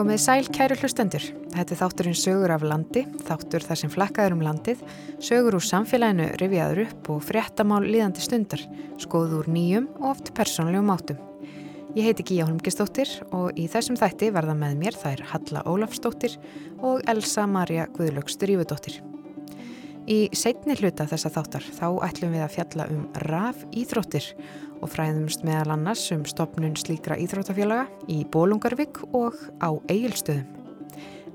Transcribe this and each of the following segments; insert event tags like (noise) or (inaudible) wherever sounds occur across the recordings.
Komið sæl kæru hlustendur. Þetta er þátturinn sögur af landi, þáttur þar sem flakkaður um landið, sögur úr samfélaginu rifjaður upp og fréttamál líðandi stundar, skoður úr nýjum og oft persónlegum áttum. Ég heiti Gíja Holmgistóttir og í þessum þætti verða með mér þær Halla Ólafstóttir og Elsa Maria Guðlökstur Ívedóttir. Í setni hluta þessa þáttar þá ætlum við að fjalla um raf íþróttir og fræðumst meðal annars um stopnun slíkra íþróttafélaga í Bólungarvik og á Egilstöðum.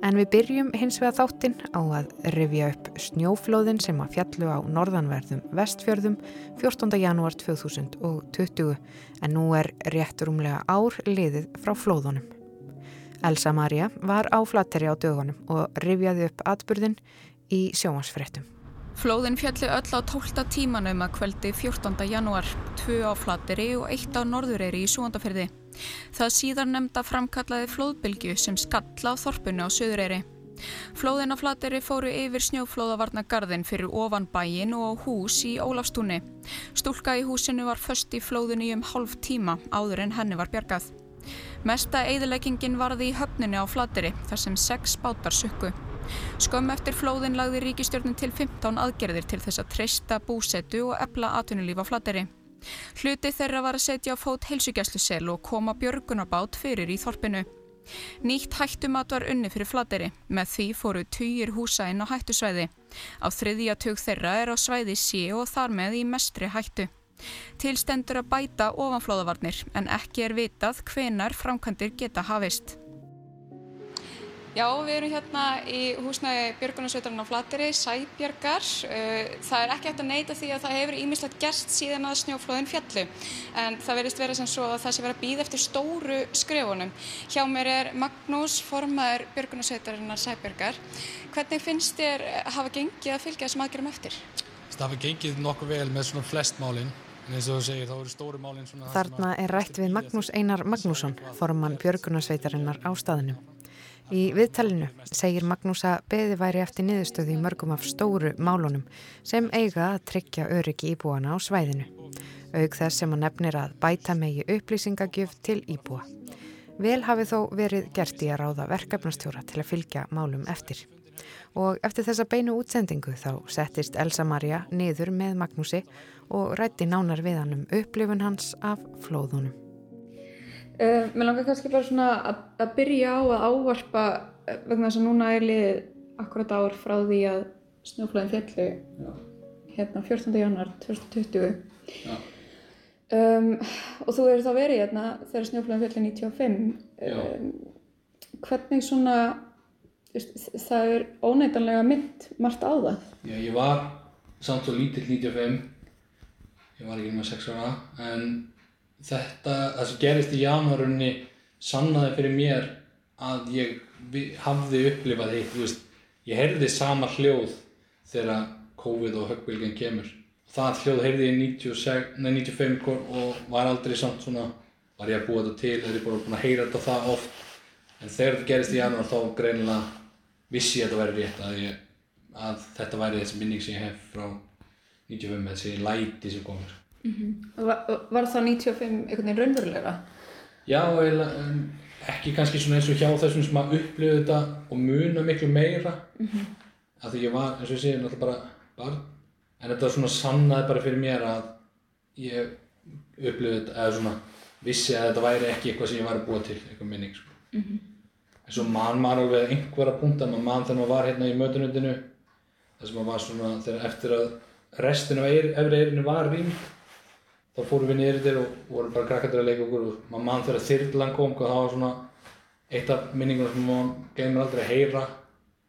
En við byrjum hins vega þáttinn á að rifja upp snjóflóðin sem að fjallu á norðanverðum vestfjörðum 14. janúar 2020 en nú er rétt rúmlega ár liðið frá flóðunum. Elsa Maria var á flatteri á dögunum og rifjaði upp atbyrðin í sjómasfrettum. Flóðin fjalli öll á 12. tímanum að kvöldi 14. janúar, tvö á Flateri og eitt á Norðureyri í Súandaferði. Það síðan nefnda framkallaði flóðbylgu sem skall á þorpunni á Suðureyri. Flóðin á Flateri fóru yfir snjóflóðavarnagarðin fyrir ofan bæin og á hús í Ólafstúni. Stúlka í húsinu var först í flóðinu um hálf tíma áður en henni var bjargað. Mesta eðileggingin varði í höfninu á Flateri þar sem sex bátar sukku. Skömm eftir flóðin lagði ríkistjórnum til 15 aðgerðir til þess að treysta búsetu og ebla atvinnulíf á flatteri. Hluti þeirra var að setja á fót heilsugjæslusel og koma björgunarbát fyrir í þorpinu. Nýtt hættumat var unni fyrir flatteri, með því fóru týjir húsa inn á hættusvæði. Á þriðja tug þeirra er á svæði sí og þar með í mestri hættu. Tilstendur að bæta ofanflóðavarnir en ekki er vitað hvenar framkantir geta hafist. Já, við erum hérna í húsnæði Björgunarsveitarinn á Flateri, Sæbjörgar. Uh, það er ekki hægt að neyta því að það hefur ímislegt gerst síðan að snjóflóðin fjallu. En það verist vera sem svo að það sé verið að býða eftir stóru skrefunum. Hjá mér er Magnús, formaður Björgunarsveitarinnar Sæbjörgar. Hvernig finnst þér hafa gengið að fylgja þessum aðgerðum eftir? Það hafa gengið nokkuð vel með svona flest málinn. Segir, Þarna er rætt við Magnús Einar Magnússon, formann Björgunarsveitarinnar á staðinu. Í viðtalinu segir Magnús að beði væri eftir niðurstöðu í mörgum af stóru málunum sem eiga að tryggja öryggi íbúana á svæðinu. Aug þess sem að nefnir að bæta megi upplýsingagjöf til íbúa. Vel hafi þó verið gert í að ráða verkefnastjóra til að fylgja málum eftir. Og eftir þessa beinu útsendingu þá settist Elsa Maria niður með Magnúsi og rætti nánar við hann um upplifun hans af flóðunum. Uh, eh, mér langar kannski bara svona að, að byrja á að ávarpa eh, vegna þess að núna er liðið akkurat ár frá því að snjóflæðin fjallu Já. hérna 14. januar 2020 um, og þú eru þá verið hérna þegar snjóflæðin fjallu 95 um, hvernig svona það er óneitanlega mynd margt á það. Já, ég var samt svo lítill 95 ég var ekki með 6 ára en þetta, það sem gerist í janúarunni sannaði fyrir mér að ég hafði upplifað hitt, þú veist, ég heyrði sama hljóð þegar COVID og höggvilginn kemur. Það hljóð heyrði ég 96, nei, 95 og var aldrei samt svona, var ég að búa þetta til, er ég bara búin að heyra þetta það oft. En þegar þetta gerist í janúar þá greinilega vissi ég að þetta væri rétt, að, ég, að þetta væri þessi minning sem ég hef frá 95, þessi læti sem komur. Mm -hmm. var, var það 95 einhvern veginn raunverulega? Já, eða, ekki kannski svona eins og hjá þessum sem að upplifa þetta og muna miklu meira mm -hmm. af því ég var, eins og ég segi, náttúrulega bara barn en þetta var svona sannaði bara fyrir mér að ég upplifa þetta, eða svona vissi að þetta væri ekki eitthvað sem ég var að búa til, eitthvað minning sko. mm -hmm. en svo mann maður alveg einhverja punta, mann mann þegar maður var hérna í mötunundinu þar sem maður var svona, þegar eftir að restin af efri eirinu var rým þá fórum við niður þér og vorum bara krakkandur að leika okkur og maður mann þegar þyrrlan kom og það var svona eitt af minningunum sem maður glemir aldrei að heyra.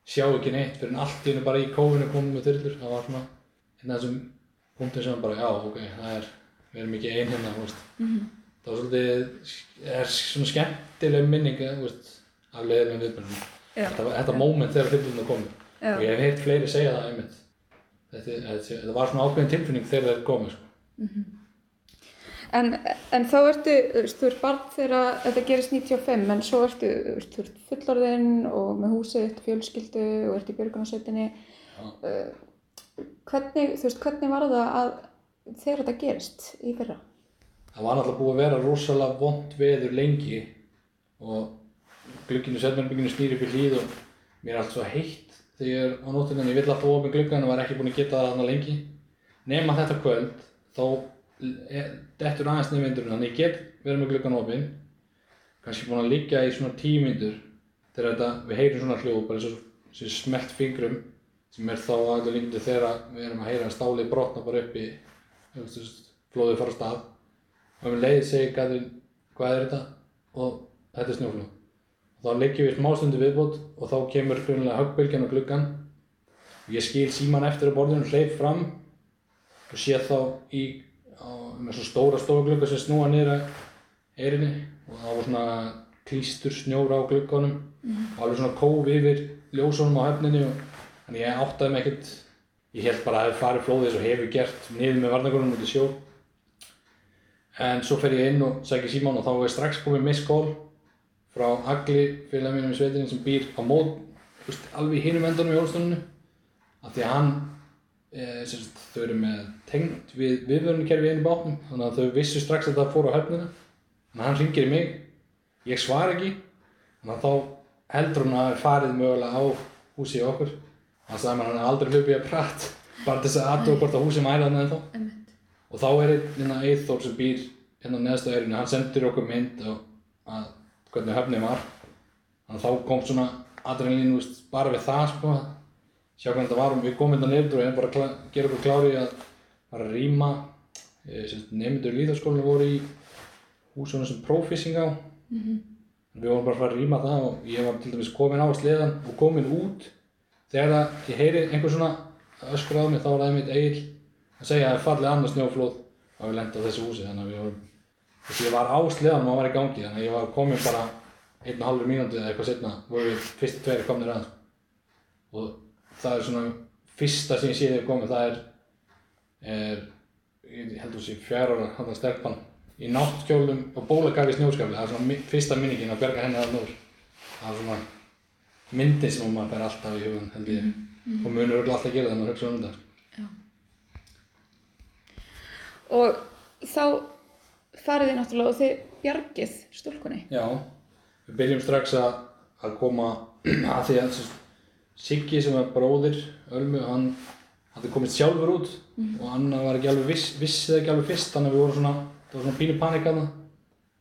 Sjá ekki neitt fyrir en allt í hennu bara í kófinu komum með þyrrlur það var svona einn af þessum punktum sem bara já ok, það er við erum ekki einn hérna mm -hmm. það var svolítið, það er svona skemmtileg minning af leðilegum viðbjörnum þetta, þetta moment þegar þyrrlunum komið og ég hef heilt fleiri segja það einmitt. Þetta, þetta, þetta var svona ákveðin tilfinning þegar er komið sko. mm -hmm. En, en þá ertu, þú ert barn þegar þetta gerist 95 en svo ertu, þú ert fullorðinn og með húsið eftir fjölskyldu og ert í björgunarsveitinni. Uh, hvernig, þú veist, hvernig var það að þegar þetta gerist í fyrra? Það var náttúrulega búið að vera rosalega vond veður lengi og glugginu setnarbygginu snýr upp í hlýð og mér er allt svo heitt þegar á nóttunni en ég vill alltaf opna gluggan og var ekki búinn að geta það þarna lengi nema þetta kvöld þá dettur aðeins niður vindurinn þannig ég get verið með gluggan opinn kannski búinn að liggja í svona tíu mínútur þegar þetta, við heyrum svona hljóð bara eins og smelt fingrum sem er þá aðeins líkindi þegar við erum að heyra stálið brotna bara upp í flóðið fara stað. Og um leið segir Katrín hvað er þetta? Og þetta er snjóflóð. Og þá liggjum við smástundu viðbót og þá kemur grunnlega höggbylgjan á gluggan og ég skil síman eftir á borðinu hleyp fram og sé þá í á, með svona stóra stofuglugga sem snúa að eirinni og þá var svona klístur snjóra á glugganum og alveg svona kóf yfir ljósunum á höfninni og þannig ég áttaði mig ekkert ég held bara að það hefði farið flóðið eins og hefur gert niður með varnagörnum út í sjó. En svo fer ég inn og sækir síman og þá er strax komið misskól frá Agli félag mínum í sveitinni sem býr á mót alveg í hinum endunum í hólstuninu af því að hann e, þau eru með tengt við viðvörunkerfi inn í bátnum þannig að þau vissu strax að það fór á höfnina. Þannig að hann ringir í mig. Ég svar ekki. Þannig að þá heldur hún að hafi farið mögulega á húsi í okkur. Hann mér að hann hefði aldrei hlupið að prat bara þess að aðtóa hvort að húsi mæla hann eða þá og þá er einn hérna Eithor sem býr hérna á neðstu eirinu, hann sendir okkur mynd á að hvernig höfnið var. Þannig að þá kom svona adrenalín bara við það sko sjá hvernig þetta var. Og við komum hérna nefndur og hérna bara kla, gera okkur klári í að fara að rýma nefndur líðarskólinu voru í húsunum sem prófissing á. Við vorum bara að fara að rýma það og ég var til dæmis komin á sleðan og komin út. Þegar það, ég heyri einhver svona öskur á mig þá var það einmitt Egil að segja að það er fallið annars snjóflóð og við lendið á þessu húsi. Þannig að við vorum ég var á sleðanum og hann var í gangi. Þannig að ég var komin bara einn og halvur mínúti eða eitthvað setna voru við fyrstu tveiri komnir að. Og það er svona fyrsta sem ég sé ég komið það er, er ég held að sé fjara ára hann stelpan í náttkjólum og bólagaf í snjóskafli það er svona fyrsta minningin að berga henni að núr það er svona myndin sem maður ber alltaf í hugun held ég. Og munur örugglega alltaf gera það maður hugsa um þetta Og þá farið þið náttúrulega og þið bjargið stúlkunni. Já, við byrjum strax að, að koma (clears throat) að því að Siggi sem var bróðir Ölmu, hann hafði komist sjálfur út og hann var ekki alveg viss, vissið ekki alveg fyrst þannig að við vorum svona, það var svona pínu panik að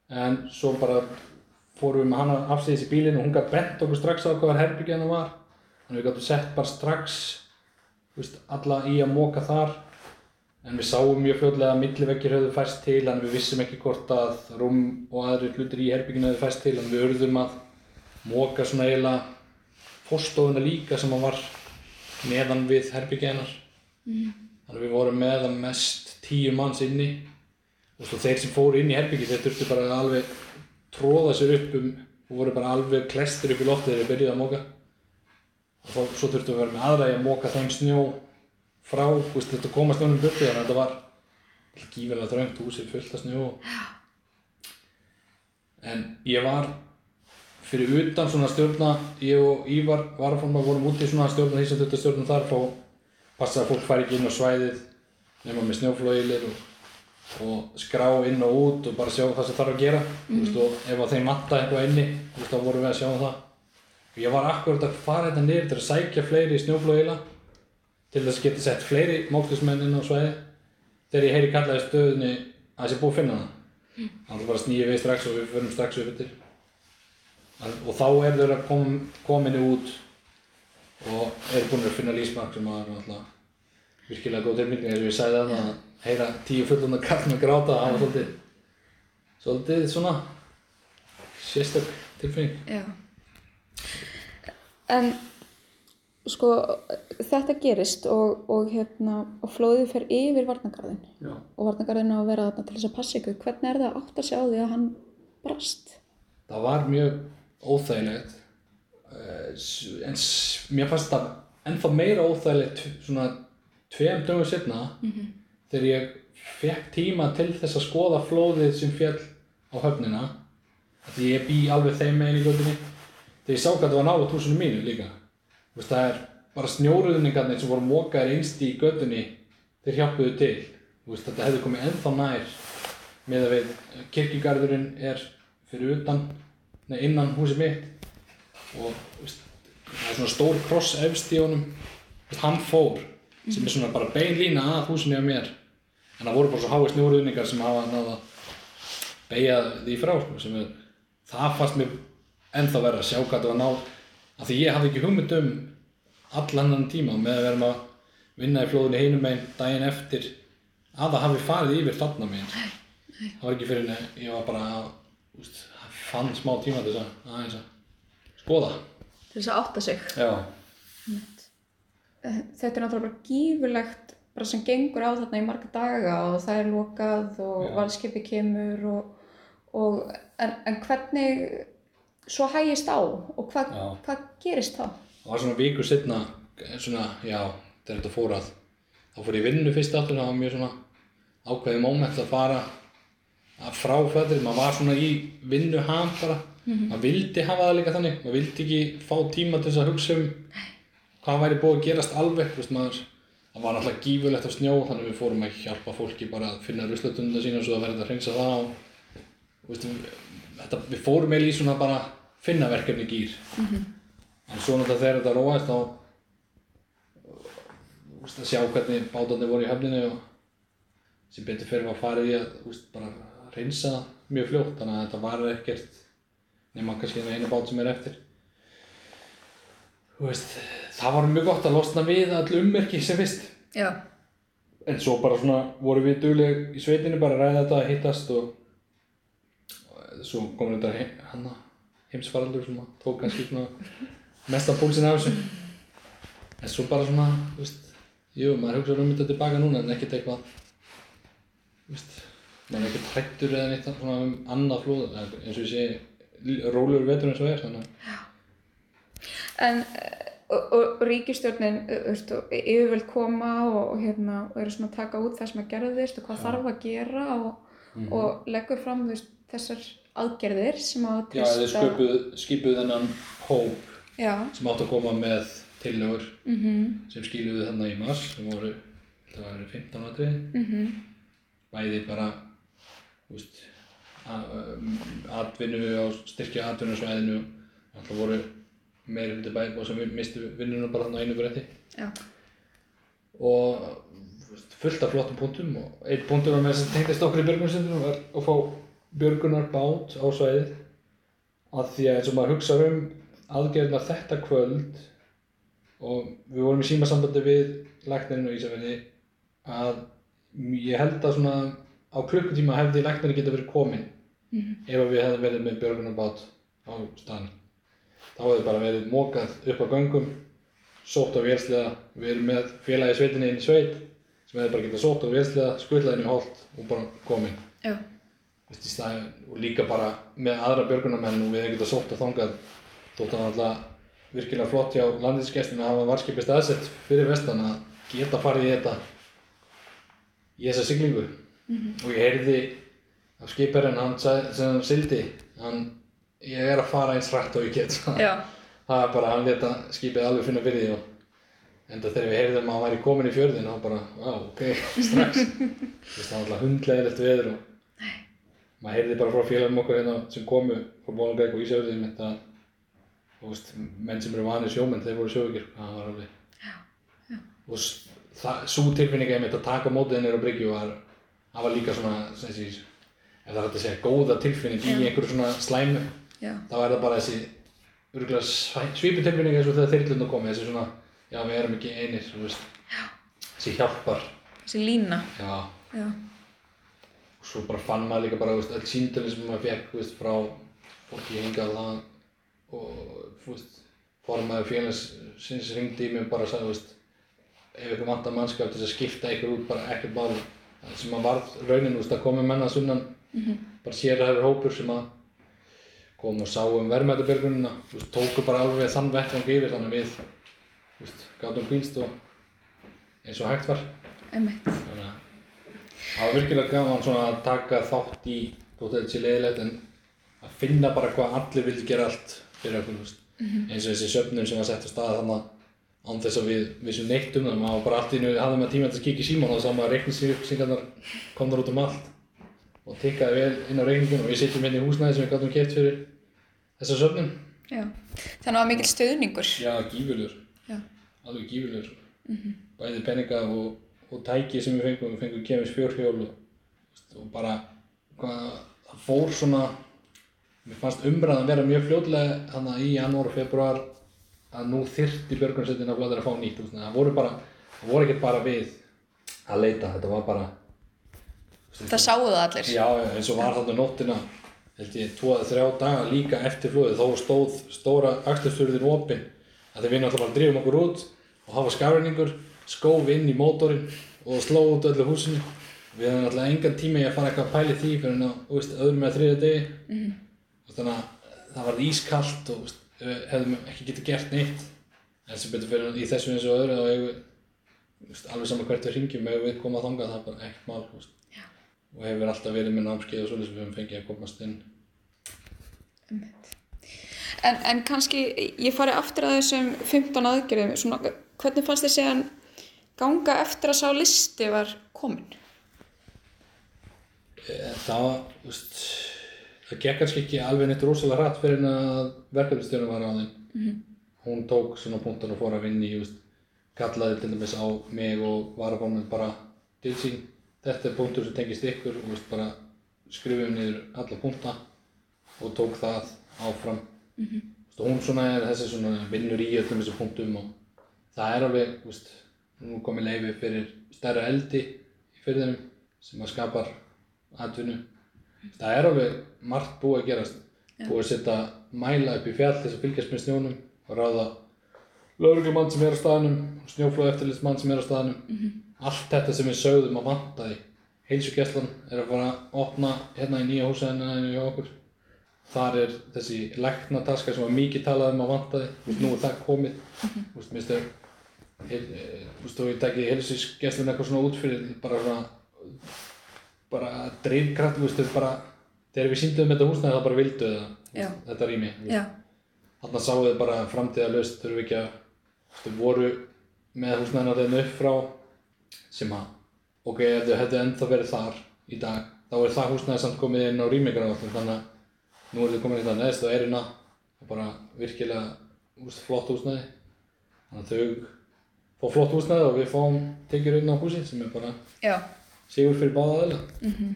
en svo bara fórum við með hana afsýðis í bílinn og hún gæti bent okkur strax á hvað herbyggja hennar var. Þannig að við gætum sett bara strax veist, alla í að móka þar. En við sáum mjög fljótlega að milliveggir höfðu fæst til en við vissum ekki hvort að rúm og aðri hlutir í herbygginu höfðu fæst til en við urðum að móka svona eiginlega fórstofuna líka sem að var neðan við herbyggja hennar. Þannig að við vorum með að mest tíu manns inni og þeir sem fóru inn í herbyggi þeir þurftu bara að alveg tróða sér upp um og voru bara alveg klestir upp í loftið þegar við byrjuði að móka. Og þá, svo þurftu við að vera með aðra í að móka þeim snjó frá, veist, þetta komast snjónum burti þannig að þetta var gífilega þröngt húsið fullt af snjó en ég var fyrir utan svona stjórna ég og Ívar varaforma vorum úti í svona stjórna því sem þetta stjórna þar fá passa að fólk fari ekki inn á svæðið nema með snjóflóilir og, og skrá inn og út og bara sjá það sem þarf að gera mm veist, og ef að þeim matta eitthvað inni þá vorum við að sjá um það. Og ég var akkurat að fara hérna niður til að sækja fleiri snjóflóila til þess að geta sett fleiri móktismenn inn á svæði þegar ég heyri kallaði stöðunni að þessi búið að finna það þannig bara snýja við strax og við förum strax upp yfir og þá er þau að kom, kominni út og eru búin að finna lísmark sem var alltaf virkilega góð tilmynding eins og ég sagði þannig að heyra tíu fullunda kall með gráta það var svolítið svolítið svona sérstök tilfinning Já. En sko þetta gerist og, og hérna og flóðið fer yfir varnagarðin Já. og varnagarðin á að vera þarna til þess að passa ykkur. Hvernig er það að átta sig á því að hann brast? það var mjög óþægilegt eh, en mér fannst það ennþá meira óþægilegt svona tveim dögum setna þegar ég fekk tíma til þess að skoða flóðið sem fjall á höfnina. Því ég bý alveg þeim megin í göttunni þegar ég sá hvað það var náðu túsunum mínu líka. Þú veist, það er bara snjóruðningarnir sem voru mókaðir einst í göttunni þeir hjálpuðu til. Þú veist, þetta hefði komið ennþá nær með að við kirkjugarðurinn er fyrir utan nei, innan húsið mitt. Og veist, það er svona stór kross efst í honum. Veist, hann fór sem er svona bara bein lína að húsinu á mér. En það voru bara svo hái snjóruðningar sem hafa náða beigja því frá sko, sem er, það fannst mér ennþá verið að sjá hvað það var ná af því ég hafði ekki hugmynd um allan annan tíma með að vera að vinna í flóðunni hinum einn daginn eftir að það hafi farið yfir þarna megin. Það var ekki fyrir en ég var bara að fann smá tíma til þess að skoða til þess að átta sig. já, Þetta er náttúrulega bara gífurlegt bara sem gengur á þarna í marga daga og það er lokað og valskipi kemur og, og en, en hvernig svo hægist á og hvað, Já. hvað gerist þá? það var svona viku setna svona, já, þegar þetta fór að þá fór ég í vinnu fyrst aftur það var mjög svona ákveðið móment að fara að frá fötur maður var svona í vinnu ham bara. Maður vildi hafa það líka þannig. Maður vildi ekki fá tíma til þess að hugsa um hvað væri búið að gerast alveg þú veist, maður, það var náttúrulega gífurlegt af snjó þannig við fórum að hjálpa fólki bara að finna ruslutunda sína svo að verða að hreinsa það og veist, þetta, við fórum eiginlega í svona bara finna verkefni gýr en svo náttúrulega þegar þetta róaðist þá veist, að sjá hvernig bátarnir voru í höfninu og sem betur fyrir var farið í að veist, bara reynsa mjög fljótt þannig að þetta var ekkert nema kannski einu bát sem er eftir. Veist, það var mjög gott að losna við all ummerki sem fyrst. Já. en svo bara svona voru við dugleg í sveitinu bara að ræða þetta að hittast og, og svo kom þetta he hana, heimsfaraldur sem að tók kannski svona mesta púlsinn af þessu. En svo bara svona, þú veist jú, maður hugsa um þetta tilbaka núna en ekkert eitthvað veist, maður er ekkert hrættur eða neitt svona um annað flóð eins og ég segi rólegur vetur eins og er þannig En eh, og, og, ríkistjórnin eh, yfirvöld koma og, og, hérna, og eru svona að taka út það sem að gerðist og hvað þarf að gera og, og leggur fram veist, þessar aðgerðir sem að sköpuð, skipuð þennan hóp Já. sem átt að koma með tillögur Mm sem skiluðu þarna í mars sem voru, það var 15 atriði. -hmm. bæði bara þú veist, a- um, atvinnu á styrkja atvinnusvæðinu alltaf voru meiri hluti bæði sem við mistu vinnuna bara þarna á einu bretti Já. og fullt af flottum punktum og einn punktur var með þess að tengdist okkur í björgunarsendunum var að fá björgunarbát á svæðið að því að eins og maður hugsa um aðgerðnar þetta kvöld og við vorum í símasambandi við læknirinn og Ísafjörði að ég held að svona á klukkutíma hefði læknirinn geta verið komin ef að við hefðum verið með björgunarbát á staðan þá hefði bara verið mókað upp á göngum sótt á vélsliða við erum með félagi sveitinni inn í sveit sem hefði bara getað sótt á vélsliða skutlað inn í holt og bara komin staðinn, og líka bara með aðra björgunarmenn og við hefum getað sótt á þangað. Þótt hann alltaf virkilega flott hjá landinskestin að hafa varskipi staðsett fyrir vestan að geta farið í þetta í þessa siglingu og ég heyrði hann sagði, sem hann sildi hann, ég er að fara eins hrætt og ég get Já. það er bara, hann leta skipið alveg finna fyrir því og enda þegar við heyrðum að hann væri komin í fjörðin þá bara, já, ok, (laughs) strax. Það var alltaf hundlegilegt veður og maður heyrði bara frá félagum okkur hérna sem komu frá Bónabæk og Ísafjörði með þetta veist, menn sem eru vanið sjómenn, þeir voru sjóvíkir alveg og svo tilfinning einmitt að taka mótið henni á bryggju var, það var líka svona, sem sé, ef það er hægt að segja, góða tilfinning í einhverju svona slæmu þá er það bara þessi örgulega sviputilfinning eins og þegar þyrlunum komi þessi svona, já við erum ekki einir þessi hjálpar. Þessi lína. já, Já. og svo bara fann maður líka bara öll síndalinn sem maður fekk frá fólki hingað það og þú veist, formaður félagsins ringdi í mig og bara sagði, ef ykkur vantar mannskap til að skipta ykkur út bara ekkert það sem að varð raunin, þú veist, að komi menna sunnan bara sérhæfur hópur sem að kom og sá um verðmætabjörgunina þú veist, tóku bara alveg þann vettvang yfir þannig að við, þú veist, gátum hvílst og eins og hægt var Einmitt. þannig að það var virkilega gaman svona að taka þátt í þótt þetta sé leiðilegt en að finna bara hvað allir vildi gera allt fyrir okkur, þú veist. eins og þessi söfnun sem var sett á stað þannig án þess að við vissum neitt um það, maður var bara allt í einu hafði maður tíma til að kíkja í síman og þá maður reikningsupplýsingarnar komnar út um allt og tikkaði vel inn á reikningin og við sitjum hérna í húsnæði sem við gáttum keft fyrir þessa söfnun. Já. Þannig að mikil stöðningur. Já, gífurlur. Alveg gífurlur. Mm -hmm. Bæði peninga og, og tæki sem við fengum, við fengum kemist fjórhjól og, bara hvað, það fór svona, mér fannst umræðan vera mjög fljóðlega þannig í janúar februar að nú þyrtti björgunarsveitin að bláður að fá nýtt. Það voru bara, það voru ekki bara við að leita, þetta var bara Það sáu það allir. Já, eins og var þarna nóttina held ég, tvo eða þrjá daga líka eftir flóðið, þó stóð stóra axtursturðin opinn, að þeir vinna alltaf bara að drifum okkur út og hafa skafræningur, skóf inn í mótorinn og sló út öllu húsinu. Við hefum alltaf engan tíma í að fara eitthvað að pæli því fyrir en á, veist, öðrum með þriða degi. Mm -hmm. Þannig að það var ískallt og hefðum ekki getið gert neitt. En sem betur fyrir í þessu eins og öðru þá hefur alveg saman hvert við ringjum hefur við komað þangað, það er bara ekkert mál. Og hefur alltaf verið með námskeið og svolítið sem við höfum fengið að komast inn. En, en kannski, ég fari aftur að þessum 15 aðgerðum, svona, hvernig fannst þið segjan ganga eftir að sá listi var komin? Eh, það, þú veist, það gekk kannski ekki alveg neitt rosalega hratt fyrir en að verkefnistjónum var á þeim. Mm -hmm. Hún tók svona punktan og fór að vinni, veist, kallaði til dæmis á mig og var að mig bara til sín þetta er punktur sem tengist ykkur og veist, bara skrifum niður alla punkta og tók það áfram mm -hmm. veist, hún svona er þessi svona vinnur í öllum þessu punktum og það er alveg nú komið leiði fyrir stærra eldi í fyrðinum sem að skapar atvinnu það er alveg margt búið að gerast. Ja. búið að setja mæla upp í fjall þess að fylgjast með snjónum og ráða lauruglumann sem er á staðnum snjóflóð eftirlitsmann sem er á staðnum. Mm -hmm allt þetta sem við sögðum að vantaði heilsugjastlan er að fara að opna hérna í nýja húsæðinu hjá okkur. Þar er þessi læknataska sem var mikið talað um að vantaði veist, nú er það komið. Þú veist, minnst þau þú veist, þú tekið heilsugjastlun eitthvað svona út fyrir bara svona bara dreifkraft, þú veist, þau bara þegar við síndum þetta húsnæði það bara vildu það, þetta rými þannig að sáu þau bara framtíða löst þurfu ekki að, veist, voru með húsnæðina þeirra upp frá sem að, ok, ef þau hefðu ennþá verið þar í dag, þá er það húsnæði samt komið inn á rýmingaráðum, þannig að nú er þau komin í það neðst og erina og bara virkilega úst, flott húsnæði. Þannig að þau fá flott húsnæði og við fáum tekjur inn á húsi sem er bara Já. Sigur fyrir báða aðeila. Mm -hmm.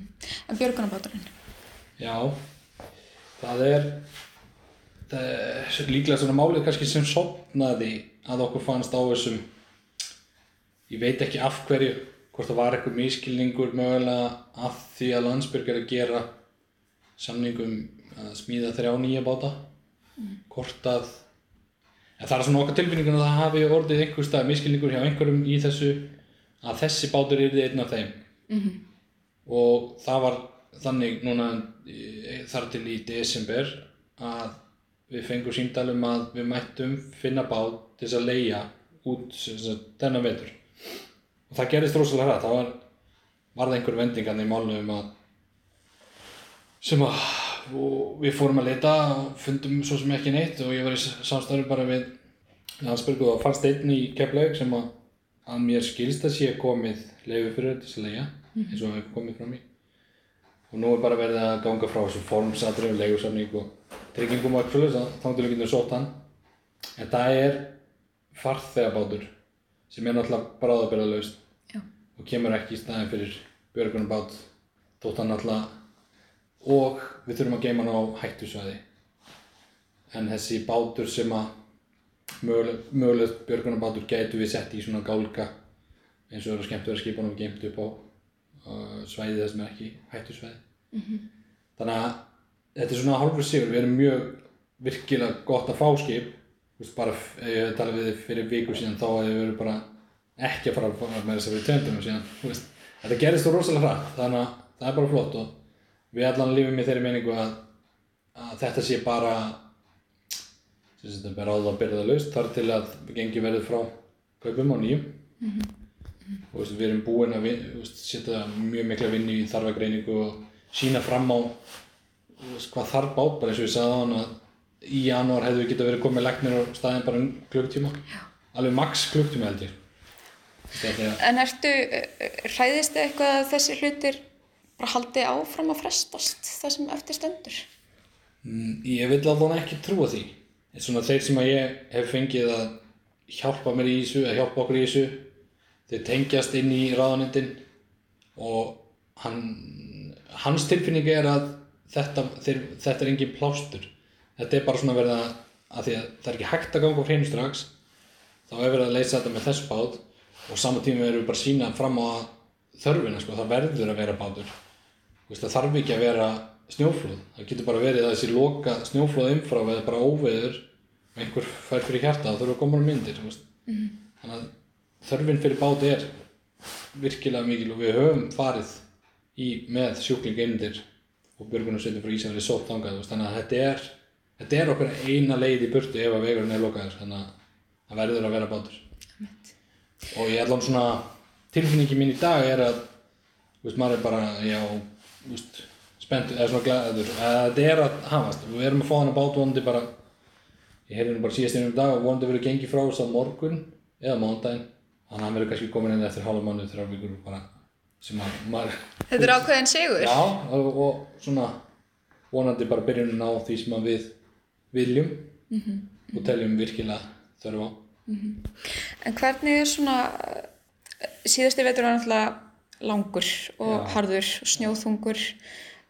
En björgunarbáturinn? Já, það er, það er líklega svona málið kannski sem sopnaði að okkur fannst á þessum ég veit ekki af hverju hvort það var eitthvað miskilningur mögulega af því að Landsbjörg er að gera samningum að smíða þrjá nýja báta mm. hvort að en það er svona okkar tilfinningun að það hafi orðið einhver stað miskilningur hjá einhverjum í þessu að þessi bátur er einn af þeim mm -hmm. og það var þannig núna þar til í desember að við fengum síndalum að við mættum finna bát til þess að leia út þennan vetur og það gerist rosalega hrætt það var, var það einhver vendingan í málunum um að sem að við fórum að leta og fundum svo sem ekki neitt og ég var í samstæðu bara við Landsberg og fannst einn í Keflaug sem að, að mér skilst að sé komið leiði fyrir leia mhm. Eins og hefur komið frá mér og nú er bara verið að ganga frá þessu formsadrið og leigursamning og tryggingum og eitthvað þá til við getum sótt hann. En það er farþegabátur sem er náttúrulega bráðabirðalaust og kemur ekki í staðin fyrir björgunum bát þótt hann náttúrulega og við þurfum að geima hann á hættusvæði. En þessi bátur sem að mögulegt björgunum bátur getur við sett í svona gálka eins og það er skemmt að vera skipunum geimt upp á svæði þess með ekki hættusvæði mm -hmm. þannig að þetta er svona hálfur sigur, við erum mjög virkilega gott að fá skip veist, bara ef ég hef talað við þið fyrir viku síðan þá hefur við verið bara ekki að fara að fara með þess að við töndum síðan, veist, þetta gerist þú rosalega hrætt þannig að það er bara flott og við allan lífum í þeirri meiningu að, að þetta sé bara sem þetta er áður að byrja það laust þar til að við gengjum verið frá kaupum á nýjum mm -hmm. Og veist, við erum búin að veist, setja mjög mikla vinni í þarfagreiningu og sína fram á hvað þarf bát bara eins og ég sagði á hann að í janúar hefðu við getið verið komið legnir á staðin bara um klukktíma alveg maks klukktíma held ég En ertu hræðist þið eitthvað að þessi hlutir bara haldi áfram að frestast það sem eftir stendur? Mm, Ég vil alveg ekki trúa því. En svona þeir sem að ég hef fengið að hjálpa mér í þessu, að hjálpa okkur í þessu, þeir tengjast inn í ráðanindin og hann, hans tilfinning er að þetta, þeir, þetta er engin plástur. Þetta er bara svona verið að, að því að það er ekki hægt að ganga á hreinu strax, þá er verið að leysa þetta með þess bát og saman tíma erum við bara sína fram á þörfina, sko, það verður að vera bátur. Veist, það þarf ekki að vera snjóflóð. Það getur bara verið að þessi loka snjóflóð umfrá eða bara óveður og einhver fær fyrir hjarta þá þurfa að koma á myndir. veist. Þannig að þörfin fyrir bát er virkilega mikil og við höfum farið í með sjúkling eindir og björgunarsveitin frá Ísafjörði sótt þangað. Þannig að þetta er, þetta er okkur eina leið í burtu ef að vegurinn er lokaður. Þannig að það verður að vera bátur. Og ég ætla svona tilfinningi mín í dag er að veist, maður er bara, já, veist, spennt, eða svona glæður, að þetta er að hafast. Við erum að fá hann að bát vonandi bara, ég heyrði nú bara síðast einum dag og vonandi verið gengið frá þess að morgun eða mándaginn. Þannig að hann verður kannski komin inn eftir hálfa mánuð, þrjár vikur bara, sem að maður, Þetta er ákveðin sigur. já, og, og svona vonandi bara byrjunin á því sem að við viljum og teljum virkilega þörf á. En hvernig er svona, eh, síðasti vetur var náttúrulega langur og Já. harður og snjóþungur,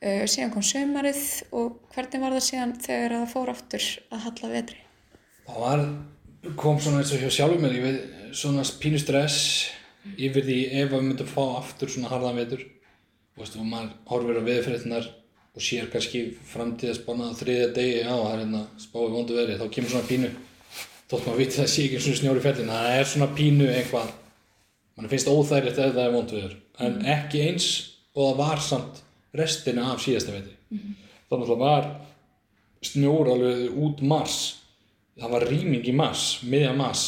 uh, síðan kom sömarið og hvernig var það síðan þegar það fór aftur að halla vetri? Það var, kom svona eins og hjá sjálfum mér, ég veit, svona pínu stress yfir því ef við myndum fá aftur svona harðan vetur. Þú veist, og maður horfir á veðurfréttinar og sér kannski framtíðaspána á þriðja degi, já, það er hérna spáði vondu veðri, þá kemur svona pínu, þótt maður viti það sé ekki svona snjóri fjallin, það er svona pínu eitthvað, mann finnst óþægilegt ef það er vondu veður, en ekki eins og það var samt restina af síðasta vetri. Þannig að það var snjór alveg út mars, það var rýming í mars, miðja mars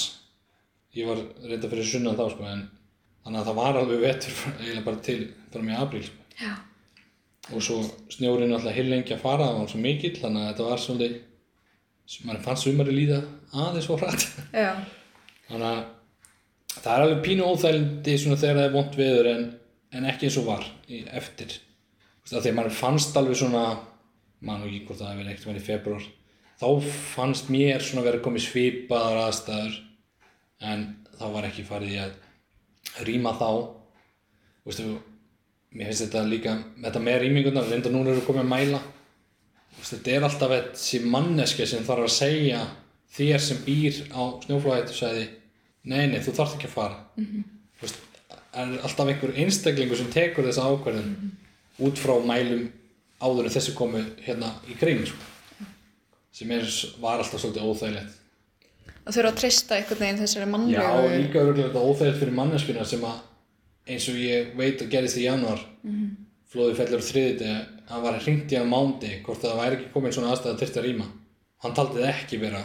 ég var reynda fyrir sunnan þá sko en þannig að það var alveg vetur (laughs) eiginlega bara til fram í apríl sko. Og svo snjórinn alltaf heil lengi að fara, það var svo mikill þannig að þetta var svolítið mann fannst sumari líða aðeins svo hratt Já. þannig að það er alveg pínu óþælindi svona þegar það er vont veður en, en ekki eins og var í, eftir að mann fannst alveg svona mann og ekki hvort það hefur ekkert verið í februar þá fannst mér svona verið komið svipaðar aðstæður en þá var ekki farið í að rýma þá. Veistu, mér finnst þetta líka þetta með rýminguna, reynda núna eru komið að mæla. Þú veist, þetta er alltaf þessi manneska sem þarf að segja þér sem býr á snjóflóðhættu sagði, nei, nei, þú þarft ekki að fara. -hmm. þú veist, er alltaf einhver einstaklingur sem tekur þessa ákvörðin út frá mælum áður en þessi komu hérna í kring sko. sem er, var alltaf svolítið óþægilegt Það þurfa að treysta einhvern veginn þessari Já, mannlegu. og líka örgulega þetta óþægilegt fyrir manneskuna sem að eins og ég veit að gerist í januar flóði fellur þriðið hann var hringt í hann mándi hvort það væri ekki komin svona aðstæða til að rýma hann taldi það ekki vera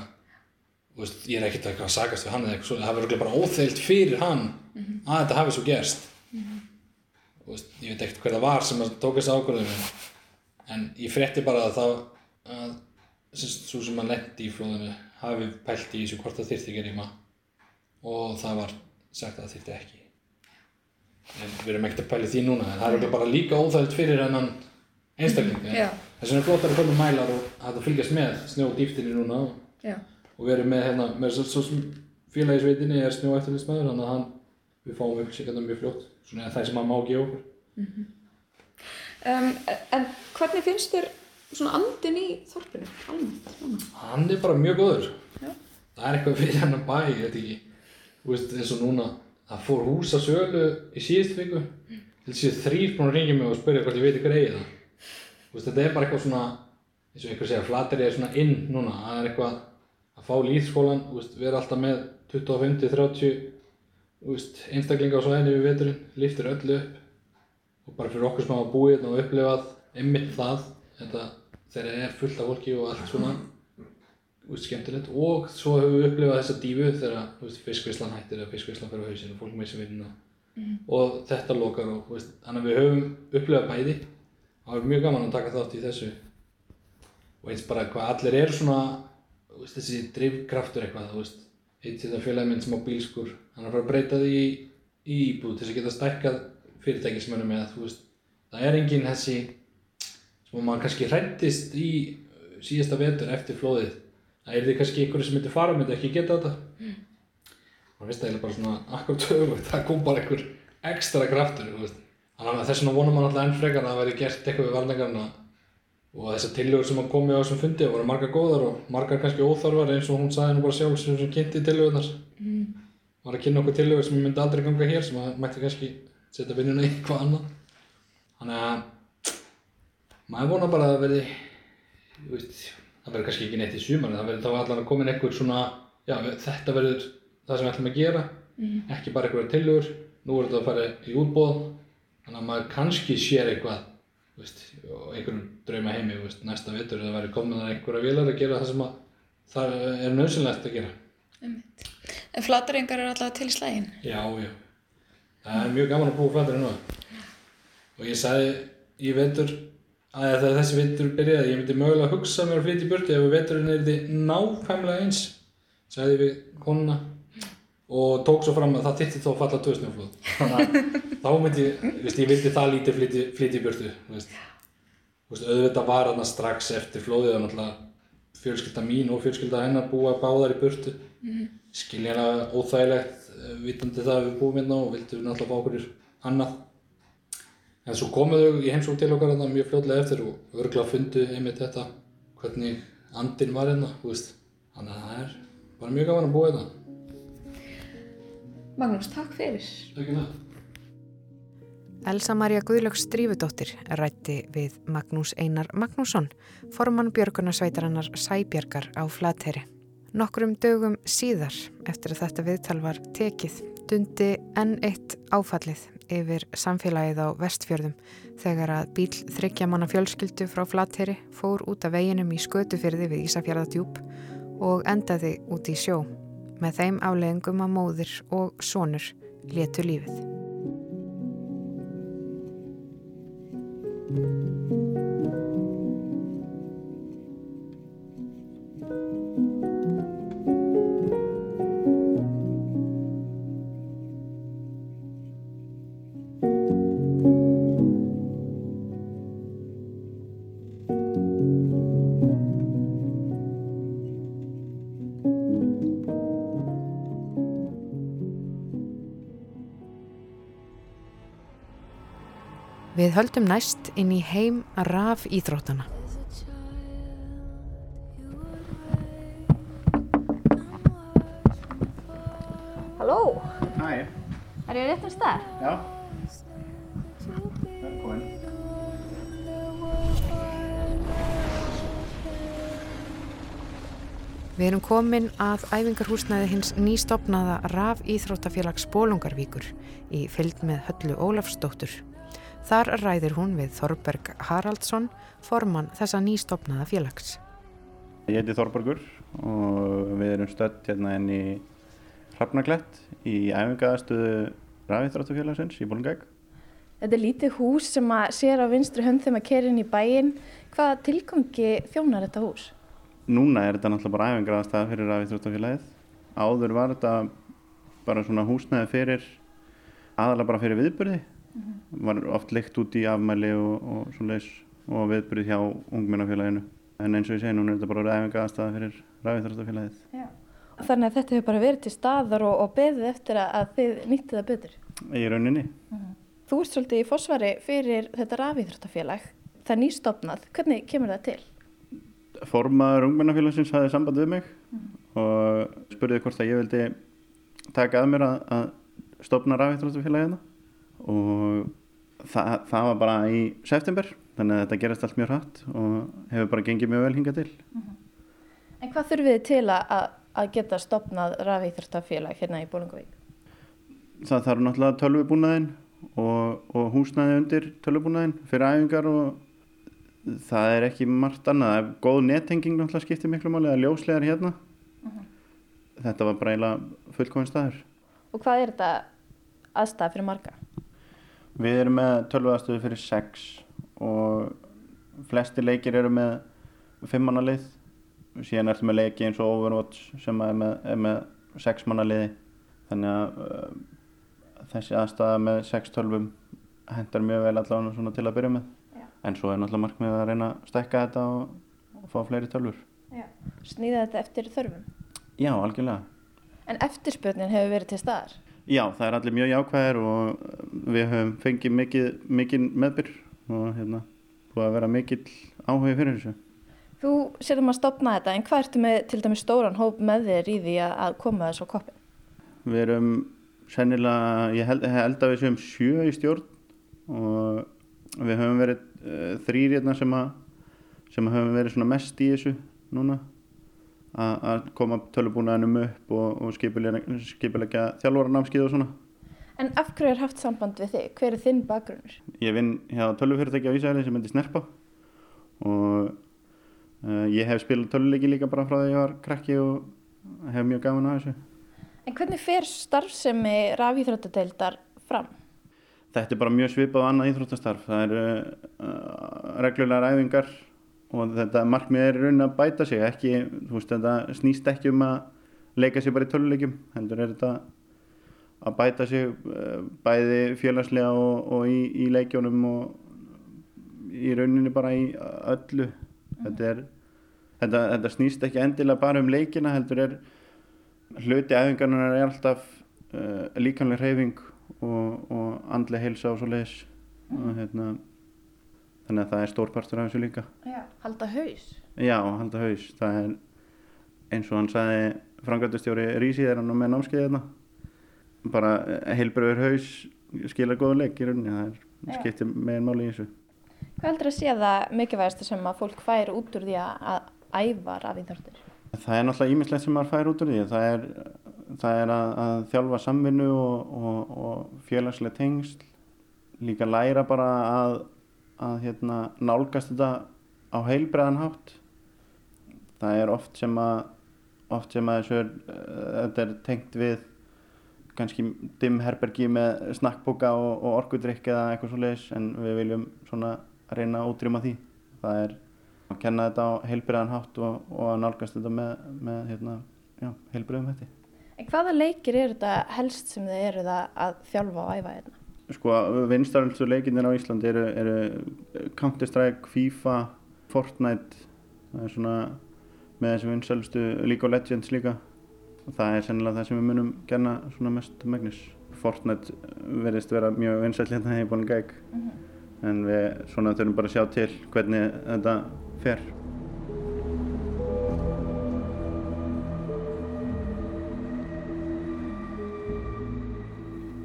veist, ég er ekkert eitthvað að sagast við hann eða eitthvað svo, það var örgulega bara óþægilt fyrir hann að þetta hafi svo gerst þú veist, ég veit ekkert hver það var sem að tók þessi ákvörðum en ég frétti bara að það að svo sem hann lendi í flóðinu hafi pælt í þessu hvort það þyrfti ekki rýma. Og það var sagt að það þyrfti ekki. En við erum ekkert að pæla í því núna en það er örugglega bara líka óþægilt fyrir hennan einstakling Já. þess vegna er gott að við komum mælar og að fylgjast með snjódýftinni núna. Já. og við erum með hérna með svo, svo sem félagisveitinni er snjóeftirlitsmaður þannig að hann við fáum upplýsingarna mjög fljótt. Svona það sem hann má gefa okkur. Um, en hvernig finnst þér svona andin í þorpinu? Almennt, svona. hann er bara mjög góður Já. það er eitthvað fyrir hann að bæ ég veit ekki, þú veist eins og núna það fór hús að sölu í síðust viku til síðan þrýr búin að ringja mig og spyrja hvort ég veit ykkur eigi það þú veist þetta er bara eitthvað svona eins og einhver segja flateri er svona inn núna það er eitthvað að fá lýðskólan þú veist, vera alltaf með 25-30 þú veist, einstaklinga á svæðinu við veturinn, liftir öllu upp og bara fyrir okkur sem hafa búið hérna og upplifað einmitt það þetta, þegar það er fullt af fólki og allt svona veist, skemmtilegt. Og svo höfum við upplifað þessa dífu þegar fiskvislan hættir eða fiskvislan fyrir á hausinn og fólk með sem vinnuna og þetta lokar og veist, þannig að við höfum upplifað bæði. Og það er mjög gaman að taka þátt í þessu. Og eins bara hvað allir eru svona veist, þessi drifkraftur eitthvað eitt þetta félagi minn sem á bílskur hann er að fara að breyta því í, íbúð til þess að geta stækkað fyrirtæki sem hann er með það er engin þessi sem maður kannski hrættist í síðasta vetur eftir flóðið. Það er því kannski einhverju sem myndi fara myndi ekki geta þetta. Mm. og finnst það eiginlega bara svona akkurat öfugt það kom bara einhver ekstra kraftur þannig að þess vegna vonum maður alltaf enn frekar að það væri gert eitthvað við varningarna og þessar tillögur sem komi á þessum fundi voru margar góðar og margar kannski óþarfar eins og hún sagði nú bara sjálf sem kynnti tillögurnar. Mm. var að kynna okkur tillögur sem myndi aldrei ganga hér sem að mætti kannski setja vinnuna í eitthvað annað maður vona bara að það verði veist, það verður kannski ekki neitt í suman það verður þá allan að koma inn einhver svona já, þetta verður það sem við ætlum að gera mm. ekki bara einhverja tillögur nú er þetta að fara í útbóð þannig að maður kannski sér eitthvað veist, og einhvern drauma heimi veist, næsta vetur eða verið komin að einhverja vilar að gera það sem það er nöðsynlegt að gera. Einmitt. En flatarengar eru alltaf til í slægin? Já, já. Það er mjög gaman að búa nú. Og ég sagði í vetur að þegar þessi vetur byrjaði ég myndi mögulega að hugsa mér að flytja í burti ef veturinn er því nákvæmlega eins, sagði við konuna og tók svo fram að það titti þó falla tjóðsnjóflóð. Þannig að þá myndi ég, veist, ég vildi það lítið flytja, flytja í. Veist, auðvitað var hann strax eftir flóðið náttúrulega fjölskylda mín og fjölskylda hennar búa báðar í burtu mm skiljaðlega óþægilegt eh, vitandi það að við búum hérna og vildum náttúrulega fá okkur annað en svo komuðu í heimsók til okkar hérna mjög fljóðlega eftir og örgulega fundið einmitt þetta hvernig andin var hérna þannig að það er bara mjög gafan að búa hérna. Magnús, takk fyrir. Takk fyrir. Elsa Maria Guðlöks Strífudóttir rætti við Magnús Einar Magnússon, formann björgunarsveitarannar Sæbjörgar á Flateri. Nokkrum dögum síðar, eftir að þetta viðtal var tekið, dundi enn eitt áfallið yfir samfélagið á vestfjörðum þegar að bíl þryggjamanna fjölskyldu frá Flateri fór út af veginum í skötufyrði við Ísafjörðadjúb og endaði út í sjó með þeim afleggingum að móðir og sonur letu lífið. Við höldum næst inn í heim raf íþróttana. Halló? Hæ. Er ég rétt um stað? Já. Velkomin. Við erum komin að æfingarhúsnaði hins nýstopnaða raf íþróttafélags Bólungarvíkur í fylg með höllu Ólafsdóttur. Þar ræðir hún við Þorberg Haraldsson, formann þessa nýstofnaða félags. Ég heiti Þorbergur og við erum stött hérna inn í Hrafnaklett í æfingaðastöðu Ræðithráttufélagsins í Bólungæk. Þetta er lítið hús sem að sér á vinstri hönd þegar maður kerir inn í bæin. Hvaða tilgangi þjónar þetta hús? Núna er þetta náttúrulega bara æfingaðastað fyrir Ræðithráttufélagið. Áður var þetta bara svona húsnæði fyrir, aðalega bara fyrir viðbyrði. Var oft leikt út í afmæli og, og svoleiðis og viðbyrð hjá ungminnafélaginu en eins og ég segi núna er þetta bara ræfinga aðstæða fyrir ræfiþarstafélagið Þannig að þetta hefur bara verið til staðar og, og beðið eftir að þið nýttið það betur? Í rauninni. Mm -hmm. Þú ert svolítið í fósvari fyrir þetta ræfiþarstafélag það nýstofnað, hvernig kemur það til? Formaður ungminnafélagsins hafið samband við mig mm -hmm. og spurði hvort að ég vildi taka að mér að, að stopna ræfiþarstafélagina og það, það var bara í september þannig að þetta gerast allt mjög hratt og hefur bara gengið mjög vel hingað til mm -hmm. En hvað þurfið þið til að, að geta stopnað rafíþröftafélag hérna í Bólungavík? Það þarf náttúrulega tölvubúnaðinn og, og húsnaði undir tölvubúnaðinn fyrir æfingar og það er ekki margt annað góð nettenging náttúrulega skiptir miklu máli að ljóslegar hérna mm -hmm. þetta var bara eiginlega fullkominn staður Og hvað er þetta aðstæð fyrir marga? Við erum með tölvaðastöðu fyrir 6 og flesti leikir eru með 5 manna lið síðan ertu með leiki eins og Overwatch sem er með, er með 6 manna liði þannig að uh, þessi aðstæða með 6 tölvum hendar mjög vel allavega til að byrja með Já. en svo er náttúrulega markmið að reyna að stekka þetta og, fá fleiri tölfur. Snýða þetta eftir þörfum. Já, algjörlega. En eftirspurnin hefur verið til staðar. Já, það er allir mjög jákvæðir og við höfum fengið mikið, mikið meðbyr og hérna, búið að vera mikill áhugi fyrir þessu. Þú sétum að stopna þetta, en hvað ertu með til dæmis stóran hóp með þér í því að, koma þessu á koppin? Við erum sennilega, ég held, held að við séum sjö í stjórn og við höfum verið uh, þrýr hérna sem, að, sem höfum verið svona mest í þessu núna að koma tölubúnaðinum upp og, og skipilegja þjálfvaranámskið og svona. En af hverju er haft samband við þig? Hver er þinn bakgrunnur? Ég vinn hjá tölufyrirtæki á Ísæli sem heitir Snerpa og uh, ég hef spilað töluleiki líka bara frá því ég var krakki og hef mjög gafin að þessu. En hvernig fer starfsemi rafíþróttadeildar fram? Þetta er bara mjög svipað á annað íþróttastarf. Það eru uh, reglulegar æfingar og þetta markmið er raun að bæta sig ekki, þú veist þetta snýst ekki um að leika sér bara í töluleikum heldur er þetta að bæta sig eh, bæði félagslega og, og í, í leikjónum og í rauninni bara í öllu. Þetta, er, þetta, þetta snýst ekki endilega bara um leikina heldur er hluti æfingarnar er alltaf uh, líkanlega hreyfing og, og andlega heilsa og svo leiðis og hérna þannig að það er stór partur af þessu líka. Já, halda haus? Já, halda haus, það er eins og hann sagði frangöldustjóri Rísi þegar hann með námskeiði hérna. Bara heilbröður haus skilja góða leik í rauninni. Það er skiptið megin máli í þessu. Hvað heldur að sé það mikilvægast sem að fólk fær út úr því að æfa rafínþórtir? Það er náttúrulega ímislegt sem maður fær út úr því. Það er, það er að, að þjálfa samvinnu og, og, og félagslega tengsl. Líka læra bara að að hérna, nálgast þetta á heilbreðan hátt. Það er oft sem að oft sem að þessu er, uh, þetta er tengt við kannski dimherbergi með snakkboka og, og orkudrykk eða eitthvað svo leiðis en við viljum svona reyna að útrýma því. Það er að kenna þetta á heilbreðan hátt og, og að nálgast þetta með, með hérna, heilbreðum hætti. En hvaða leikir eru þetta helst sem þið eru það að þjálfa og æfa hérna? Sko, vinstaröldu leikinnir á Íslandi eru, eru Counter-Strike, FIFA, Fortnite, það er svona með þessum vinstaröldu League of Legends líka og það er sennilega það sem við munum gerna svona mest megnis. Fortnite verðist vera mjög vinsall hérna er búin gæk en við svona þurfum bara að sjá til hvernig þetta fer.